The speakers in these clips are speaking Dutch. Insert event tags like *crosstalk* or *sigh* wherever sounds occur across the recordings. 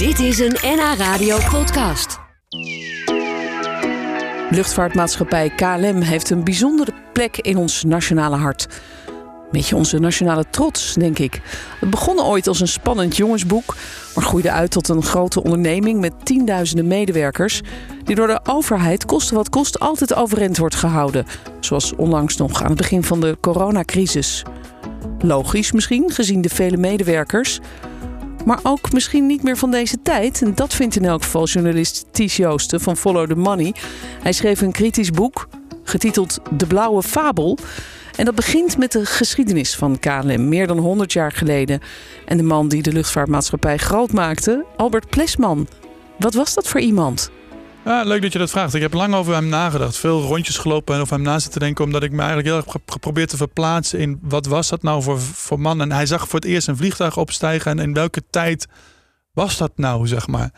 Dit is een NH Radio podcast. Luchtvaartmaatschappij KLM heeft een bijzondere plek in ons nationale hart. Beetje onze nationale trots, denk ik. Het begon ooit als een spannend jongensboek, maar groeide uit tot een grote onderneming met tienduizenden medewerkers, die door de overheid koste wat kost altijd overeind wordt gehouden. Zoals onlangs nog aan het begin van de coronacrisis. Logisch misschien, gezien de vele medewerkers. Maar ook misschien niet meer van deze tijd. En dat vindt in elk geval journalist Ties Joosten van Follow the Money. Hij schreef een kritisch boek, getiteld De Blauwe Fabel. En dat begint met de geschiedenis van KLM, meer dan 100 jaar geleden. En de man die de luchtvaartmaatschappij groot maakte, Albert Plesman. Wat was dat voor iemand? Leuk dat je dat vraagt. Ik heb lang over hem nagedacht. Veel rondjes gelopen en over hem na zitten denken. Omdat ik me eigenlijk heel erg geprobeerd te verplaatsen in wat was dat nou voor, voor man. En hij zag voor het eerst een vliegtuig opstijgen. En in welke tijd was dat nou, zeg maar.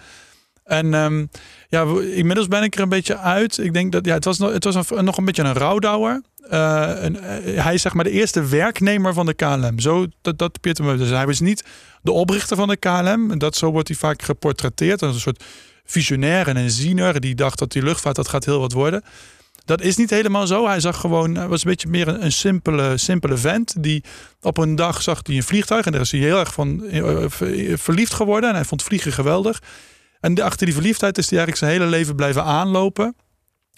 En um, ja, inmiddels ben ik er een beetje uit. Ik denk dat ja, het was, nog, het was een, nog een beetje een rouwdouwer. Uh, en, uh, hij is zeg maar de eerste werknemer van de KLM. Zo, dat, dat Peter Dus hij was niet de oprichter van de KLM. Dat, zo wordt hij vaak geportretteerd. Als een soort visionair en een ziener. Die dacht dat die luchtvaart, dat gaat heel wat worden. Dat is niet helemaal zo. Hij zag gewoon, hij was een beetje meer een, een, simpele, simpele vent. Die op een dag zag hij een vliegtuig. En daar is hij heel erg van uh, verliefd geworden. En hij vond vliegen geweldig. En achter die verliefdheid is hij eigenlijk zijn hele leven blijven aanlopen.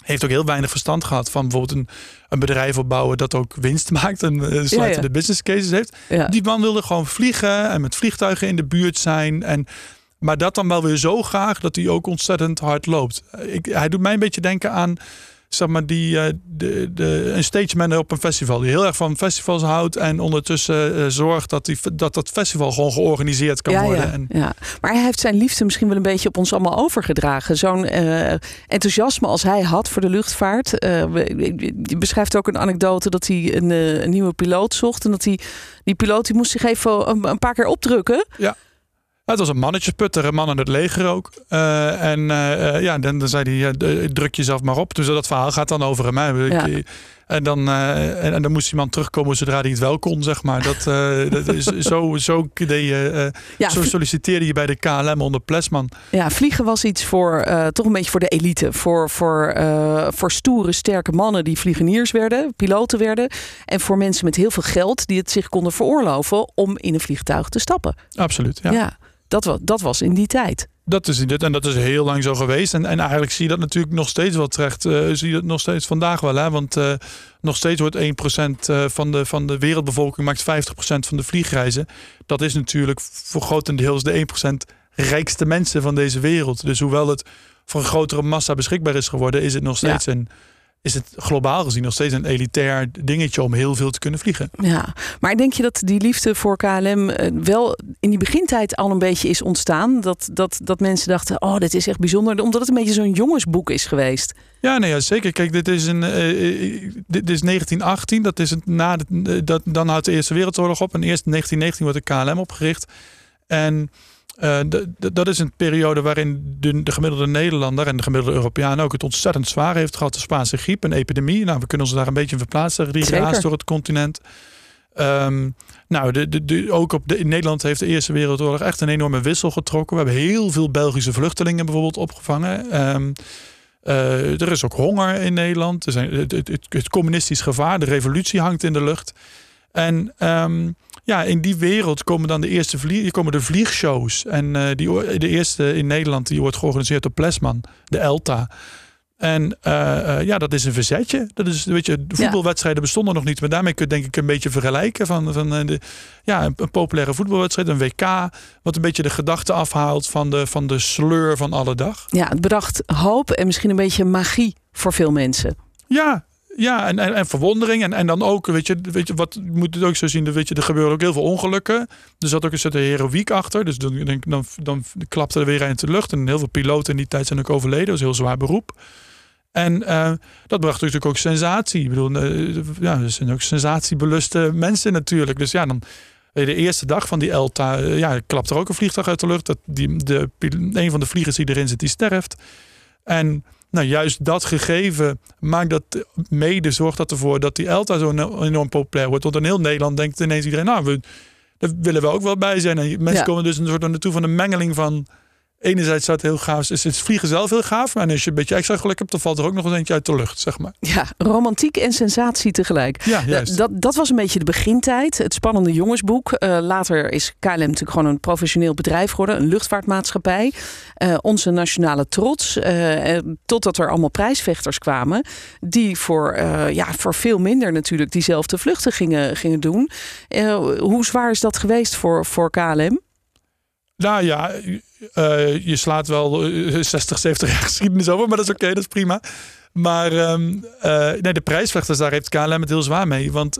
Heeft ook heel weinig verstand gehad van bijvoorbeeld een, een bedrijf opbouwen dat ook winst *laughs* maakt en uh, sluitende ja, ja. business cases heeft. Ja. Die man wilde gewoon vliegen en met vliegtuigen in de buurt zijn. En, maar dat dan wel weer zo graag dat hij ook ontzettend hard loopt. Ik, hij doet mij een beetje denken aan zeg maar, die, uh, de, de, een stageman op een festival. Die heel erg van festivals houdt. En ondertussen uh, zorgt dat, die, dat dat festival gewoon georganiseerd kan ja, worden. Ja, en... ja. Maar hij heeft zijn liefde misschien wel een beetje op ons allemaal overgedragen. Zo'n uh, enthousiasme als hij had voor de luchtvaart. je beschrijft ook een anekdote dat hij een, een, nieuwe piloot zocht. En dat hij, die piloot die moest zich even een, een paar keer opdrukken. Ja. Het was een mannetjesputter, een man in het leger ook. Uh, en uh, ja, dan, dan zei hij, uh, druk jezelf maar op. Dus dat verhaal gaat dan over hem. Hè. Ja. En, dan, en, en, dan moest die man terugkomen zodra hij het wel kon, zeg maar. Dat, *laughs* dat is, zo, zo, je, ja, zo solliciteerde je bij de KLM onder Plesman. Ja, vliegen was iets voor, toch een beetje voor de elite. Voor, voor, voor stoere, sterke mannen die vliegeniers werden, piloten werden. En voor mensen met heel veel geld die het zich konden veroorloven om in een vliegtuig te stappen. Absoluut, ja. ja. Dat was, dat was in die tijd. Dat is in dit en dat is heel lang zo geweest. En, en eigenlijk zie je dat natuurlijk nog steeds wel terecht. Uh, zie je dat nog steeds vandaag wel. Hè? Want uh, nog steeds wordt 1% uh, van, de, van de wereldbevolking maakt 50% van de vliegreizen. Dat is natuurlijk voor grotendeels de 1% rijkste mensen van deze wereld. Dus hoewel het voor een grotere massa beschikbaar is geworden, is het nog steeds ja. een is het globaal gezien nog steeds een elitair dingetje om heel veel te kunnen vliegen. Ja, maar denk je dat die liefde voor KLM wel in die begintijd al een beetje is ontstaan? Dat, dat, dat mensen dachten, oh, dit is echt bijzonder, omdat het een beetje zo'n jongensboek is geweest. Ja, nee, ja, zeker. Kijk, dit is, een, uh, dit is 1918, dat is het, na de, dat, dan houdt de Eerste Wereldoorlog op. En eerst in 1919 wordt de KLM opgericht. En uh, dat is een periode waarin de, de, gemiddelde Nederlander en de gemiddelde Europeaan ook het ontzettend zwaar heeft gehad. De Spaanse griep, een epidemie. Nou, we kunnen ons daar een beetje verplaatsen. Riga's door het continent. Um, nou, de, de, ook op de, in Nederland heeft de Eerste Wereldoorlog echt een enorme wissel getrokken. We hebben heel veel Belgische vluchtelingen bijvoorbeeld opgevangen. Um, uh, er is ook honger in Nederland. Er zijn, het, het, het, communistisch gevaar, de revolutie hangt in de lucht. En um, ja, in die wereld komen dan de eerste vlieg, komen de vliegshows. En uh, die, de eerste in Nederland die wordt georganiseerd door Plesman, de ELTA. En uh, uh, ja, dat is een verzetje. Dat is, weet je, de voetbalwedstrijden bestonden nog niet. Maar daarmee kun je denk ik een beetje vergelijken van, van de, ja, een, een, populaire voetbalwedstrijd, een WK. Wat een beetje de gedachte afhaalt van de, van de sleur van alle dag. Ja, het bracht hoop en misschien een beetje magie voor veel mensen. Ja, ja, en, en, verwondering. En, en dan ook, weet je, weet je, wat moet het ook zo zien? Weet je, er gebeuren ook heel veel ongelukken. Er zat ook een soort heroïek achter. Dus dan, dan, dan, dan klapte er weer in de lucht. En heel veel piloten in die tijd zijn ook overleden. Dat is een heel zwaar beroep. En uh, dat bracht natuurlijk ook sensatie. Ik bedoel, uh, ja, er zijn ook sensatiebeluste mensen natuurlijk. Dus ja, dan de eerste dag van die ELTA, uh, ja, klapt er ook een vliegtuig uit de lucht. Dat die, de, een van de vliegers die erin zit, die sterft. En nou, juist dat gegeven maakt dat mede zorgt dat ervoor dat die ELTA zo enorm populair wordt. Want in heel Nederland denkt ineens iedereen, nou, we, daar willen we ook wel bij zijn. En mensen ja. komen dus een soort naartoe van een mengeling van enerzijds het heel gaaf is het vliegen zelf heel gaaf. Maar als je een beetje extra geluk hebt, dan valt er ook nog eens eentje uit de lucht, zeg maar. Ja, romantiek en sensatie tegelijk. Ja, juist. Dat, dat was een beetje de begintijd. Het spannende jongensboek. Uh, later is KLM natuurlijk gewoon een professioneel bedrijf geworden. Een luchtvaartmaatschappij. Uh, onze nationale trots. Uh, totdat er allemaal prijsvechters kwamen. Die voor, ja, voor veel minder natuurlijk diezelfde vluchten gingen, gingen doen. hoe zwaar is dat geweest voor, voor KLM? Nou ja, uh, je slaat wel 60, 70 jaar geschiedenis over, maar dat is oké, dat is prima. Maar uh, nee, de prijsvechters, daar heeft KLM het heel zwaar mee. Want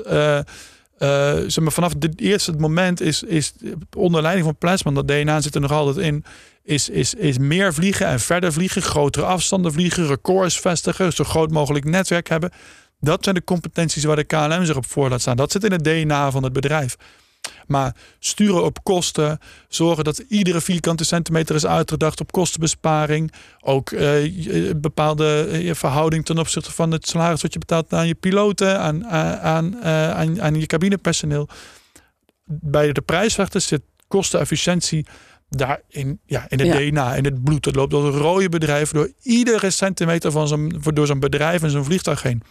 zeg maar, vanaf het eerste moment is, is onder leiding van Plasman, dat DNA zit er nog altijd in, is, is, is meer vliegen en verder vliegen, grotere afstanden vliegen, records vestigen, zo groot mogelijk netwerk hebben. Dat zijn de competenties waar de KLM zich op voor laat staan. Dat zit in het DNA van het bedrijf. Maar sturen op kosten, zorgen dat iedere vierkante centimeter is uitgedacht op kostenbesparing. Ook uh, bepaalde uh, verhouding ten opzichte van het salaris wat je betaalt aan je piloten, aan, aan, aan, aan je cabinepersoneel. Bij de prijsvechters zit kostenefficiëntie daar in, ja, in het DNA, in het bloed. Het loopt door een rode bedrijf door iedere centimeter van zo'n, door zo'n bedrijf en zo'n vliegtuig heen.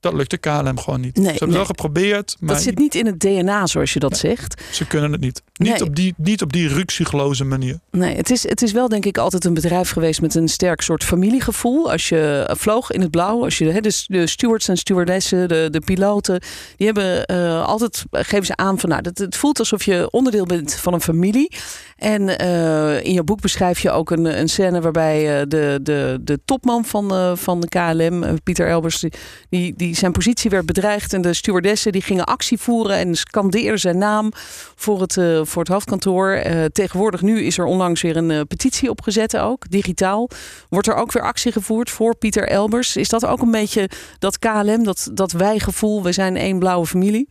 Dat lukt de KLM gewoon niet. Nee, ze hebben nee. wel geprobeerd. Maar dat zit niet in het DNA, zoals je dat zegt. Ze kunnen het niet. Niet, op, die, niet op die ruksigloze manier. Nee, het is, het is wel denk ik altijd een bedrijf geweest met een sterk soort familiegevoel. Als je vloog in het blauw, als je de, de stewards en stewardessen, de, de piloten, die hebben uh, altijd, geven ze aan van nou, het, het voelt alsof je onderdeel bent van een familie. En uh, in je boek beschrijf je ook een, een scène waarbij uh, de, de, de topman van, van de KLM, Pieter Elbers, die, die zijn positie werd bedreigd. En de stewardessen die gingen actie voeren en scandeerden zijn naam voor het, uh, voor het hoofdkantoor. Uh, tegenwoordig nu is er onlangs weer een uh, petitie opgezet ook, digitaal. Wordt er ook weer actie gevoerd voor Pieter Elbers. Is dat ook een beetje dat KLM, dat, dat wij-gevoel, we zijn één blauwe familie?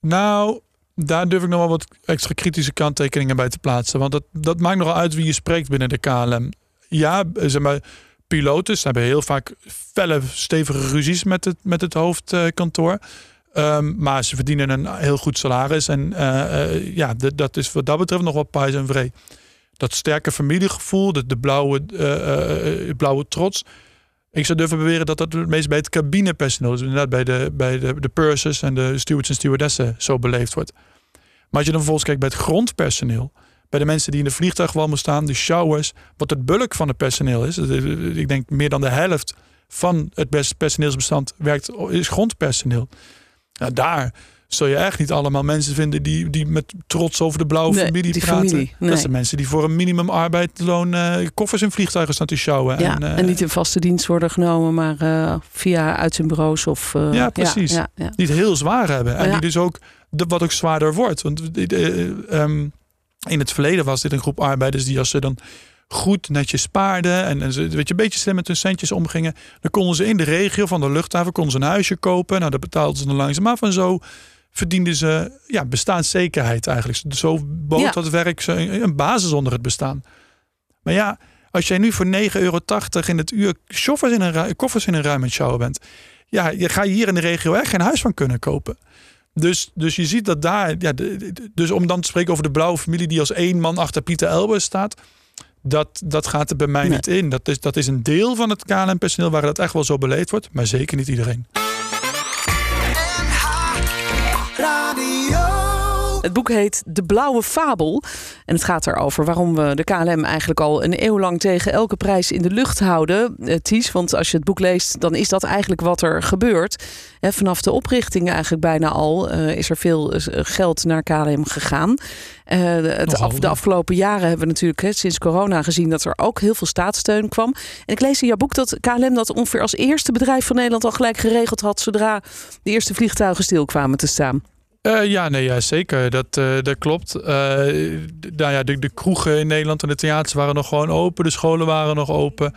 Nou, daar durf ik nog wel wat extra kritische kanttekeningen bij te plaatsen. Want dat, dat maakt nogal uit wie je spreekt binnen de KLM. Ja, zeg maar piloten. Ze hebben heel vaak felle, stevige ruzies met het, met het hoofdkantoor. Um, maar ze verdienen een heel goed salaris. En uh, uh, ja, dat is wat dat betreft nog wel pais en vree. Dat sterke familiegevoel, de, de blauwe, uh, blauwe trots. Ik zou durven beweren dat dat het meest bij het cabinepersoneel, dus inderdaad bij de, bij de, de pursers en de stewards en stewardessen zo beleefd wordt. Maar als je dan vervolgens kijkt bij het grondpersoneel, bij de mensen die in de vliegtuigwalmen staan, de showers, wat het bulk van het personeel is. Ik denk meer dan de helft van het personeelsbestand werkt, is grondpersoneel. Nou, daar zul je echt niet allemaal mensen vinden die, die met trots over de blauwe familie praten. Familie, Dat zijn mensen die voor een minimum arbeidsloon uh, koffers in vliegtuigen staan te sjouwen. Ja, en, uh, en, niet in vaste dienst worden genomen, maar uh, via uitzendbureaus of... ja, precies. Ja, ja, Niet heel zwaar hebben. En die dus ook, de, wat ook zwaarder wordt. Want um, in het verleden was dit een groep arbeiders die als ze dan goed netjes spaarden en, en ze weet je, een beetje slim met hun centjes omgingen, dan konden ze in de regio van de luchthaven konden ze een huisje kopen. Nou, dat betaalden ze dan langzaam af en zo verdienden ze ja, bestaanszekerheid eigenlijk. Zo bood ja. dat werk een basis onder het bestaan. Maar ja, als jij nu voor 9,80 euro in het uur koffers in een, koffers in een ruim sjouwen bent, ja, je ga je hier in de regio echt geen huis van kunnen kopen. Dus, dus je ziet dat daar, ja, dus om dan te spreken over de blauwe familie die als één man achter Pieter Elbers staat, dat, dat gaat er bij mij niet in. Dat is, dat is een deel van het KLM-personeel waar dat echt wel zo beleefd wordt, maar zeker niet iedereen. Het boek heet De Blauwe Fabel. En het gaat erover waarom we de KLM eigenlijk al een eeuw lang tegen elke prijs in de lucht houden. Uh, Ties, want als je het boek leest, dan is dat eigenlijk wat er gebeurt. En vanaf de oprichting eigenlijk bijna al uh, is er veel uh, geld naar KLM gegaan. het af, de afgelopen jaren hebben we natuurlijk sinds corona gezien dat er ook heel veel staatssteun kwam. En ik lees in jouw boek dat KLM dat ongeveer als eerste bedrijf van Nederland al gelijk geregeld had zodra de eerste vliegtuigen stil kwamen te staan. Uh, ja, nee, ja, zeker. Dat, uh, dat klopt. Uh, nou ja, de, de kroegen in Nederland en de theaters waren nog gewoon open. De scholen waren nog open.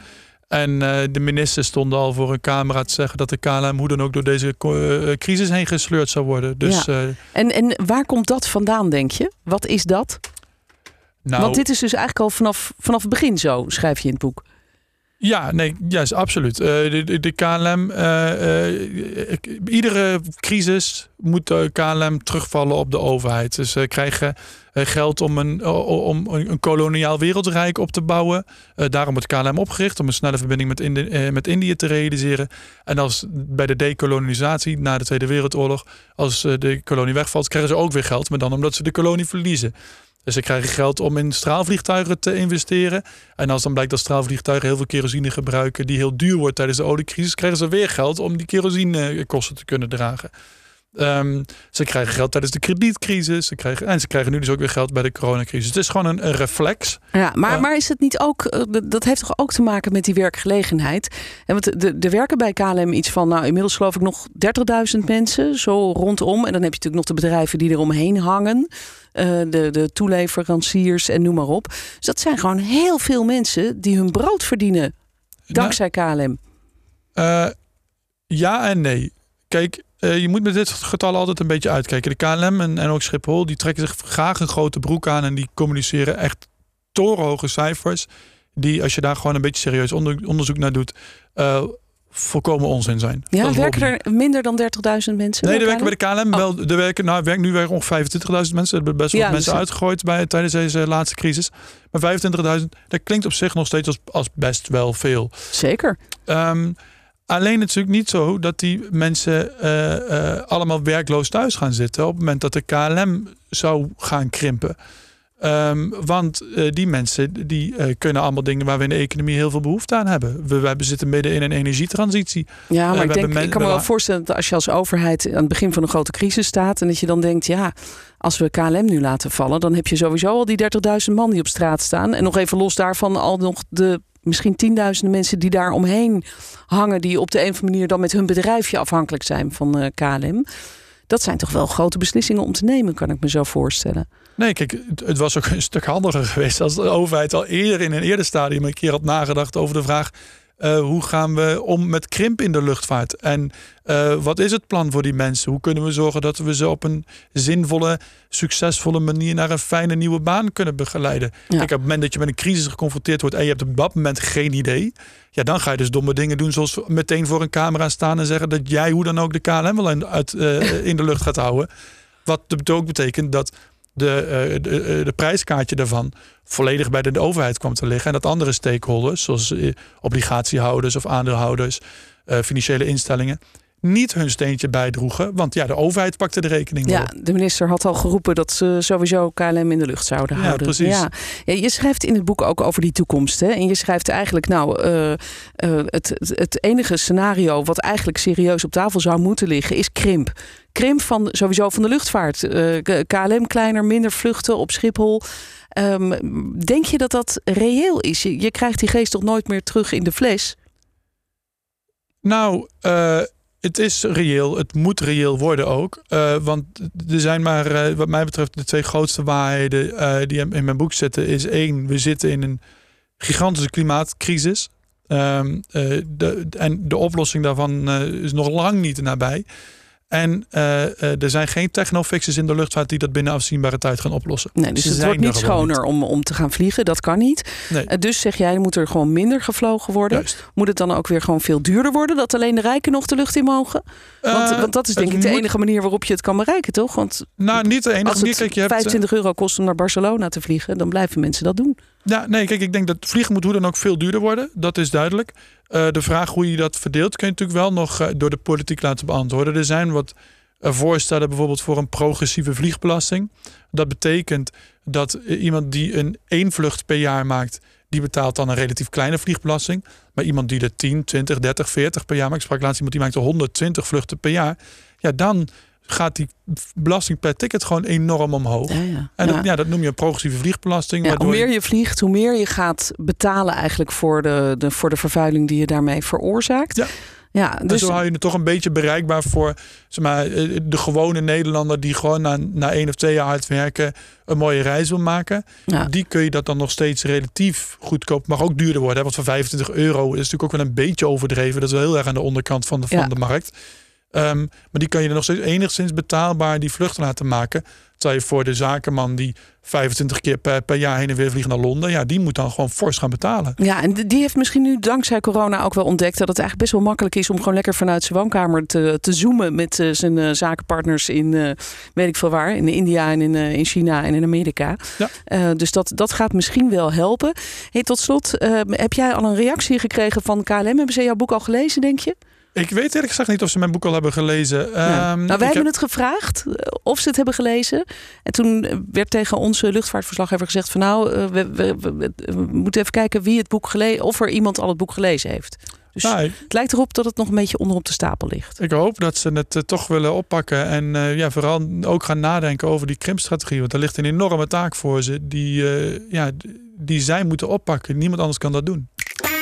En de minister stond al voor een camera te zeggen dat de KLM hoe dan ook door deze crisis heen gesleurd zou worden. Dus, ja. en, en waar komt dat vandaan, denk je? Wat is dat? Nou, Want dit is dus eigenlijk al vanaf, vanaf het begin zo, schrijf je in het boek. Ja, nee, juist, absoluut. Uh, de, KLM, uh, iedere crisis moet de KLM terugvallen op de overheid. Dus ze krijgen geld om een, om een koloniaal wereldrijk op te bouwen. daarom wordt KLM opgericht, om een snelle verbinding met, Indi met Indië te realiseren. En als bij de dekolonisatie na de Tweede Wereldoorlog, als de kolonie wegvalt, krijgen ze ook weer geld. Maar dan omdat ze de kolonie verliezen. Dus ze krijgen geld om in straalvliegtuigen te investeren. En als dan blijkt dat straalvliegtuigen heel veel kerosine gebruiken, die heel duur wordt tijdens de oliecrisis, krijgen ze weer geld om die kerosinekosten te kunnen dragen. Um, ze krijgen geld tijdens de kredietcrisis. Ze krijgen, en ze krijgen nu dus ook weer geld bij de coronacrisis. Het is gewoon een, een reflex. Ja, maar, maar is het niet ook. Eh, dat heeft toch ook te maken met die werkgelegenheid? En want de, de werken bij KLM iets van. Nou, inmiddels geloof ik nog 30.000 mensen. Zo rondom. En dan heb je natuurlijk nog de bedrijven die eromheen hangen. Uh, de, de toeleveranciers en noem maar op. Dus dat zijn gewoon heel veel mensen die hun brood verdienen. Dankzij KLM. Uh, ja en nee. Kijk, uh, je moet met dit getal altijd een beetje uitkijken. De KLM en, en ook Schiphol, die trekken zich graag een grote broek aan en die communiceren echt torenhoge cijfers. Die, als je daar gewoon een beetje serieus onderzoek naar doet, uh, volkomen onzin zijn. Ja, werken er minder dan 30.000 mensen? Nee, er werken bij de KLM oh. wel. Er werken, nou, werkt nu werken ongeveer 25.000 mensen. Er hebben best wel ja, mensen dus... uitgegooid bij, tijdens deze laatste crisis. Maar 25.000, dat klinkt op zich nog steeds als, als best wel veel. Zeker. Um, Alleen natuurlijk niet zo dat die mensen uh, uh, allemaal werkloos thuis gaan zitten op het moment dat de KLM zou gaan krimpen. Um, want uh, die mensen die kunnen allemaal dingen waar we in de economie heel veel behoefte aan hebben. We, we zitten midden in een energietransitie. Ja, maar ik, denk, ik kan me wel voorstellen dat als je als overheid aan het begin van een grote crisis staat en dat je dan denkt, ja, als we KLM nu laten vallen, dan heb je sowieso al die 30.000 man die op straat staan. En nog even los daarvan al nog de misschien tienduizenden mensen die daar omheen hangen, die op de een of andere manier dan met hun bedrijfje afhankelijk zijn van uh, eh, KLM. Dat zijn toch wel grote beslissingen om te nemen, kan ik me zo voorstellen. Nee, kijk, het was ook een stuk handiger geweest als de overheid al eerder in een eerder stadium een keer had nagedacht over de vraag: uh, hoe gaan we om met krimp in de luchtvaart? En uh, wat is het plan voor die mensen? Hoe kunnen we zorgen dat we ze op een zinvolle, succesvolle manier naar een fijne nieuwe baan kunnen begeleiden? Kijk, op het moment dat je met een crisis geconfronteerd wordt en je hebt op dat moment geen idee, ja, dan ga je dus domme dingen doen, zoals meteen voor een camera staan en zeggen dat jij hoe dan ook de KLM wel in, uit, uh, in de lucht gaat houden. Wat ook betekent dat de, uh, de, de, prijskaartje daarvan volledig bij de, overheid kwam te liggen. En dat andere stakeholders, zoals obligatiehouders of aandeelhouders, financiële instellingen, niet hun steentje bijdroegen. Want ja, de overheid pakte de rekening Ja, de minister had al geroepen dat ze sowieso KLM in de lucht zouden houden. Ja, precies. Ja. ja je schrijft in het boek ook over die toekomst. Hè? En je schrijft eigenlijk, nou, uh, uh, het, het enige scenario wat eigenlijk serieus op tafel zou moeten liggen, is krimp. Krimp van sowieso van de luchtvaart. Uh, eh, KLM kleiner, minder vluchten op Schiphol. Um, denk je dat dat reëel is? Je, je, krijgt die geest toch nooit meer terug in de fles? Nou, uh, het is reëel. Het moet reëel worden ook. Uh, want er zijn maar, uh, wat mij betreft, de twee grootste waarheden uh, die in mijn boek zitten. Is één, we zitten in een gigantische klimaatcrisis. Um, de, en de oplossing daarvan is nog lang niet nabij. En uh, uh, er zijn geen technofixes in de luchtvaart die dat binnen afzienbare tijd gaan oplossen. Nee, dus het wordt niet schoner Om, om te gaan vliegen. Dat kan niet. Nee. Uh, dus zeg jij, moet er gewoon minder gevlogen worden. Juist. Moet het dan ook weer gewoon veel duurder worden? Dat alleen de rijken nog de lucht in mogen? Want, want dat is denk ik de enige manier waarop je het kan bereiken, toch? Want nou, niet de enige als het manier. je 25 euro kost om naar Barcelona te vliegen, dan blijven mensen dat doen. Ja, nee, kijk, ik denk dat vliegen moet hoe dan ook veel duurder worden. Dat is duidelijk. Uh, de vraag hoe je dat verdeelt, kun je natuurlijk wel nog uh, door de politiek laten beantwoorden. Er zijn wat uh, voorstellen bijvoorbeeld voor een progressieve vliegbelasting. Dat betekent dat iemand die een één vlucht per jaar maakt, die betaalt dan een relatief kleine vliegbelasting. Maar iemand die er 10, 20, 30, 40 per jaar maakt, ik sprak laatst iemand die maakt 120 vluchten per jaar. Ja, dan gaat die belasting per ticket gewoon enorm omhoog. Ja, ja. En dat, ja. dat noem je een progressieve vliegbelasting. Ja, hoe meer je vliegt, hoe meer je gaat betalen eigenlijk voor de, de, voor de vervuiling die je daarmee veroorzaakt. Ja. Ja, dus... En zo hou je het toch een beetje bereikbaar voor zeg maar, eh, de gewone Nederlander die gewoon na, na één of twee jaar hard werken een mooie reis wil maken. Ja. Die kun je dat dan nog steeds relatief goedkoop, mag ook duurder worden. Hè? Want voor 25 euro is natuurlijk ook wel een beetje overdreven. Dat is wel heel erg aan de onderkant van de, van de markt. Um, maar die kan je nog steeds enigszins betaalbaar die vlucht laten maken. Stel je voor de zakenman die 25 keer per, per jaar heen en weer vliegt naar Londen. Ja, die moet dan gewoon fors gaan betalen. Ja, en die heeft misschien nu dankzij corona ook wel ontdekt dat het eigenlijk best wel makkelijk is om gewoon lekker vanuit zijn woonkamer te, te zoomen met uh, zijn uh, zakenpartners in uh, weet ik veel waar, in India en in, in China en in Amerika. Ja. dus dat, dat gaat misschien wel helpen. Hey, tot slot, heb jij al een reactie gekregen van KLM? Hebben ze jouw boek al gelezen, denk je? Ik weet eerlijk gezegd niet of ze mijn boek al hebben gelezen. Ja. Um, nou, wij hebben het gevraagd of ze het hebben gelezen. En toen werd tegen onze luchtvaartverslaggever gezegd van nou, uh, we, we, we, we, moeten even kijken wie het boek gelezen, of er iemand al het boek gelezen heeft. Dus nou, het lijkt erop dat het nog een beetje onderop de stapel ligt. Ik hoop dat ze het uh, toch willen oppakken. En uh, ja, vooral ook gaan nadenken over die krimpstrategie. Want er ligt een enorme taak voor ze die, ja, die zij moeten oppakken. Niemand anders kan dat doen.